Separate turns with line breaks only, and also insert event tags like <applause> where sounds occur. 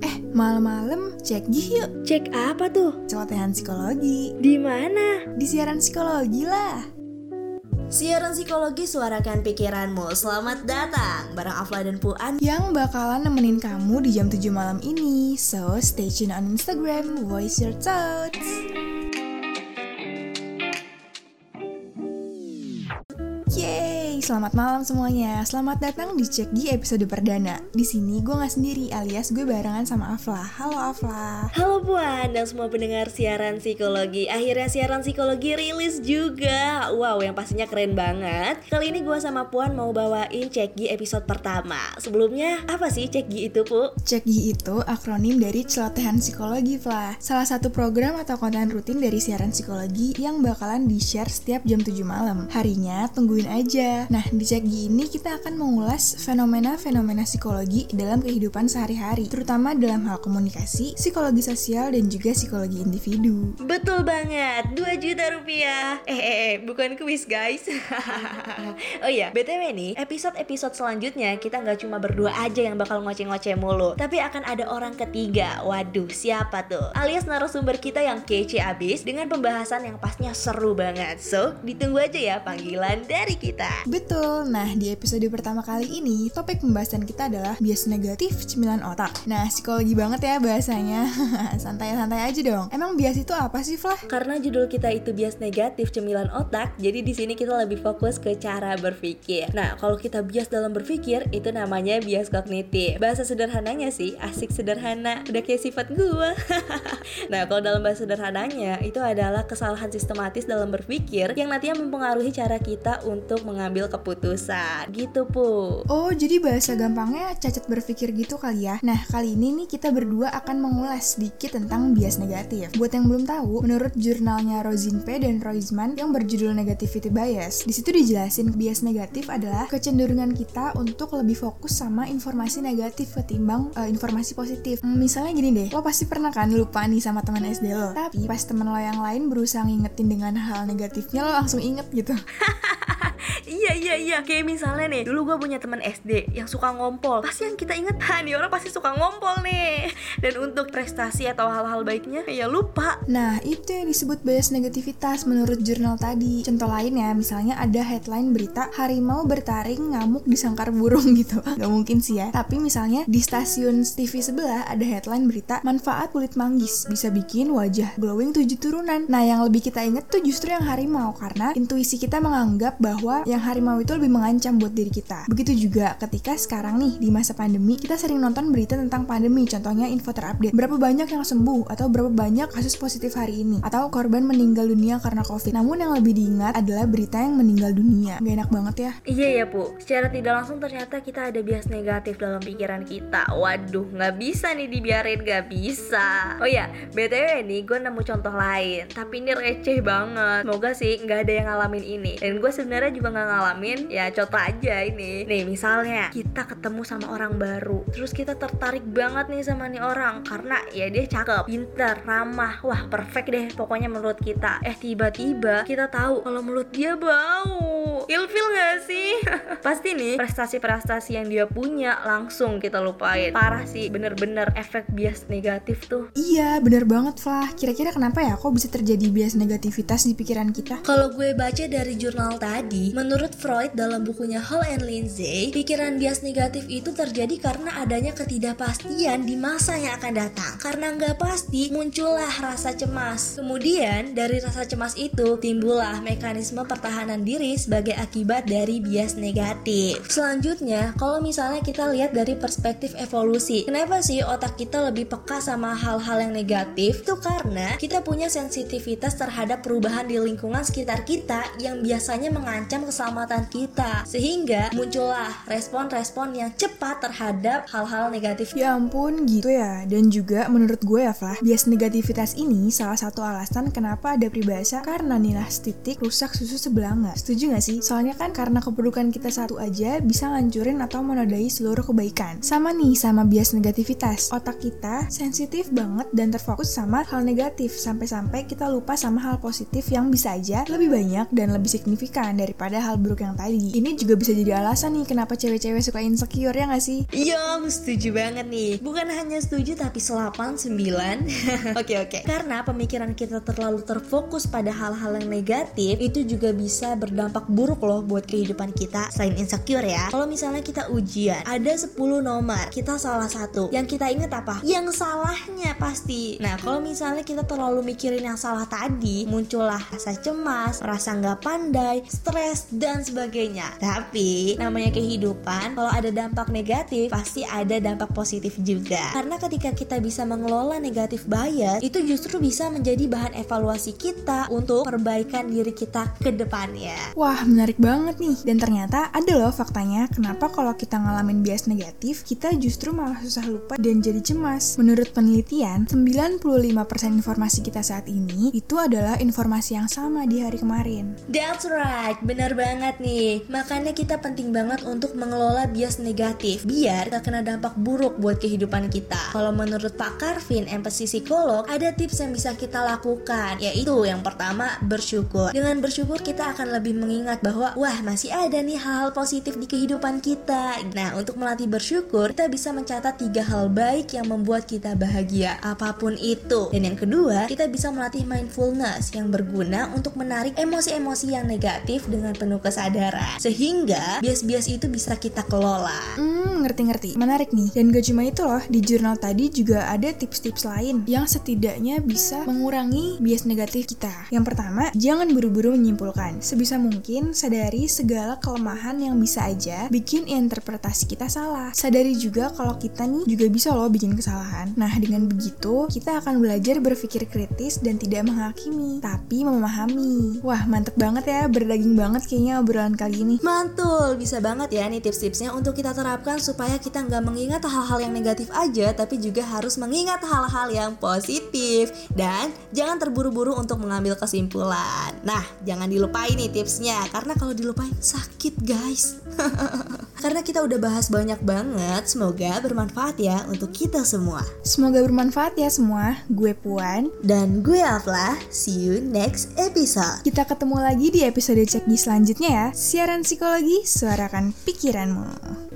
Eh, malam-malam cek gih yuk.
Cek apa tuh?
Celotehan psikologi.
Di mana?
Di siaran psikologi lah.
Siaran psikologi suarakan pikiranmu. Selamat datang bareng Afla dan Puan.
Yang bakalan nemenin kamu di jam 7 malam ini. So, stay tune on Instagram, voice your thoughts. Selamat malam semuanya. Selamat datang di Cek Gi episode perdana. Di sini gue nggak sendiri, alias gue barengan sama Afla. Halo Afla.
Halo Puan dan semua pendengar siaran psikologi. Akhirnya siaran psikologi rilis juga. Wow, yang pastinya keren banget. Kali ini gue sama Puan mau bawain Cek Gi episode pertama. Sebelumnya, apa sih Cek Gi itu, Pu?
Cek Gi itu akronim dari celotehan psikologi, Fla. Salah satu program atau konten rutin dari siaran psikologi yang bakalan di-share setiap jam 7 malam. Harinya tungguin aja. Nah, di Cekgi ini kita akan mengulas fenomena-fenomena psikologi dalam kehidupan sehari-hari, terutama dalam hal komunikasi, psikologi sosial, dan juga psikologi individu.
Betul banget, 2 juta rupiah. Eh, eh, eh, bukan kuis guys. <laughs> oh iya, BTW nih, episode-episode selanjutnya kita nggak cuma berdua aja yang bakal ngoceh-ngoceh mulu, tapi akan ada orang ketiga. Waduh, siapa tuh? Alias narasumber kita yang kece abis dengan pembahasan yang pastinya seru banget. So, ditunggu aja ya panggilan dari kita.
Betul, nah di episode pertama kali ini topik pembahasan kita adalah bias negatif cemilan otak. Nah psikologi banget ya bahasanya, <laughs> santai-santai aja dong. Emang bias itu apa sih Flah?
Karena judul kita itu bias negatif cemilan otak, jadi di sini kita lebih fokus ke cara berpikir. Nah kalau kita bias dalam berpikir itu namanya bias kognitif. Bahasa sederhananya sih asik sederhana, udah kayak sifat gua. <laughs> nah kalau dalam bahasa sederhananya itu adalah kesalahan sistematis dalam berpikir yang nantinya mempengaruhi cara kita untuk mengambil keputusan. Gitu pu.
Oh jadi bahasa gampangnya cacat berpikir gitu kali ya? Nah kali ini nih kita berdua akan mengulas sedikit tentang bias negatif. Buat yang belum tahu, menurut jurnalnya Rosin P dan Roisman yang berjudul Negativity Bias di situ dijelasin bias negatif adalah kecenderungan kita untuk lebih fokus sama informasi negatif ketimbang uh, informasi positif. Hmm, Misalnya gini deh, lo pasti pernah kan lupa nih sama teman SD lo? Tapi pas teman lo yang lain berusaha ngingetin dengan hal negatifnya lo langsung inget gitu <laughs>
iya iya iya. Kayak misalnya nih dulu gue punya teman SD yang suka ngompol. Pasti yang kita inget ha nih orang pasti suka ngompol nih. Dan untuk prestasi atau hal-hal baiknya ya lupa.
Nah itu yang disebut bias negativitas menurut jurnal tadi. Contoh lain ya misalnya ada headline berita harimau bertaring ngamuk di sangkar burung <laughs> gitu. Nggak mungkin sih ya. Tapi misalnya di stasiun TV sebelah ada headline berita manfaat kulit manggis bisa bikin wajah glowing tujuh turunan. Nah yang lebih kita inget tuh justru yang harimau. Karena intuisi kita menganggap bahwa yang harimau itu lebih mengancam buat diri kita. Begitu juga ketika sekarang nih di masa pandemi kita sering nonton berita tentang pandemi, contohnya info terupdate. Berapa banyak yang sembuh atau berapa banyak kasus positif hari ini atau korban meninggal dunia karena covid. Namun yang lebih diingat adalah berita yang meninggal dunia. Gak enak banget ya?
Iya ya pu. Secara tidak langsung ternyata kita ada bias negatif dalam pikiran kita. Waduh, nggak bisa nih dibiarin, nggak bisa. Oh ya, btw nih gue nemu contoh lain, tapi ini receh banget. Semoga sih nggak ada yang ngalamin ini. Dan gue sebenarnya juga nggak ngalamin ya contoh aja ini. Nih misalnya kita ketemu sama orang baru terus kita tertarik banget nih sama nih orang karena ya dia cakep pinter ramah wah perfect deh pokoknya menurut kita. Eh tiba-tiba kita tahu kalau mulut dia bau ilfil gak sih? <laughs> Pasti nih prestasi-prestasi yang dia punya langsung kita lupain. Parah sih bener-bener efek bias negatif tuh.
Iya bener banget Fah. Kira-kira kenapa ya kok bisa terjadi bias negativitas di pikiran kita?
Kalau gue baca dari jurnal tadi menurut Freud dalam bukunya Hall and Lindsay pikiran bias negatif itu terjadi karena adanya ketidakpastian di masa yang akan datang. Karena nggak pasti muncullah rasa cemas. Kemudian dari rasa cemas itu timbullah mekanisme pertahanan diri sebagai akibat dari bias negatif. Selanjutnya kalau misalnya kita lihat dari perspektif evolusi kenapa sih otak kita lebih peka sama hal-hal yang negatif? Itu karena kita punya sensitivitas terhadap perubahan di lingkungan sekitar kita yang biasanya mengancam keselamatan kita. Sehingga muncullah respon-respon yang cepat terhadap hal-hal negatif.
Ya ampun gitu ya. Dan juga menurut gue ya Flah bias negativitas ini salah satu alasan kenapa ada peribahasa karena nilas titik rusak susu sebelah nggak. Setuju gak sih soalnya kan karena keperluan kita satu aja bisa ngancurin atau menodai seluruh kebaikan sama nih sama bias negativitas otak kita sensitif banget dan terfokus sama hal negatif sampai-sampai kita lupa sama hal positif yang bisa aja lebih banyak dan lebih signifikan daripada hal buruk yang tadi. Ini juga bisa jadi alasan nih kenapa cewek-cewek suka insecure ya gak sih?
Iya, setuju banget nih. Bukan hanya setuju tapi selapan sembilan. <laughs> Oke oke. Karena pemikiran kita terlalu terfokus pada hal-hal yang negatif itu juga bisa berdampak buruk loh buat kehidupan kita selain insecure ya. Kalau misalnya kita ujian, ada 10 nomor, kita salah satu. Yang kita ingat apa? Yang salahnya pasti. Nah, kalau misalnya kita terlalu mikirin yang salah tadi, muncullah rasa cemas, rasa nggak pandai, stres dan sebagainya. Tapi namanya kehidupan, kalau ada dampak negatif pasti ada dampak positif juga. Karena ketika kita bisa mengelola negatif bias, itu justru bisa menjadi bahan evaluasi kita untuk perbaikan diri kita ke depannya.
Wah, menarik banget nih. Dan ternyata ada loh faktanya kenapa kalau kita ngalamin bias negatif, kita justru malah susah lupa dan jadi cemas. Menurut penelitian, 95% informasi kita saat ini itu adalah informasi yang sama di hari kemarin.
That's right, benar banget nih. Makanya kita penting banget untuk mengelola bias negatif biar gak kena dampak buruk buat kehidupan kita. Kalau menurut Pak Karvin, empati psikolog, ada tips yang bisa kita lakukan, yaitu yang pertama bersyukur. Dengan bersyukur kita akan lebih mengingat bahwa wah masih ada nih hal-hal positif di kehidupan kita. Nah, untuk melatih bersyukur, kita bisa mencatat tiga hal baik yang membuat kita bahagia, apa pun itu. Dan yang kedua, kita bisa melatih mindfulness yang berguna untuk menarik emosi-emosi yang negatif dengan penuh kesadaran. Sehingga bias-bias itu bisa kita kelola.
Hmm, ngerti-ngerti. Menarik nih. Dan gak cuma itu loh, di jurnal tadi juga ada tips-tips lain yang setidaknya bisa mengurangi bias negatif kita. Yang pertama, jangan buru-buru menyimpulkan. Sebisa mungkin sadari segala kelemahan yang bisa aja bikin interpretasi kita salah. Sadari juga kalau kita nih juga bisa loh bikin kesalahan. Nah, dengan begitu, kita akan belajar berpikir kritis dan tidak menghakimi, tapi memahami. Wah, mantep banget ya, berdaging banget kayaknya obrolan kali ini.
Mantul, bisa banget ya nih tips-tipsnya untuk kita terapkan supaya kita nggak mengingat hal-hal yang negatif aja, tapi juga harus mengingat hal-hal yang positif. Dan jangan terburu-buru untuk mengambil kesimpulan. Nah, jangan dilupain nih tipsnya, karena kalau dilupain sakit guys. <laughs> karena kita udah bahas banyak banget, semoga bermanfaat ya untuk kita semua.
Semoga bermanfaat ya semua. Gue Puan.
Dan gue Afla, see you next episode.
Kita ketemu lagi di episode cek di selanjutnya ya. Siaran psikologi, suarakan pikiranmu.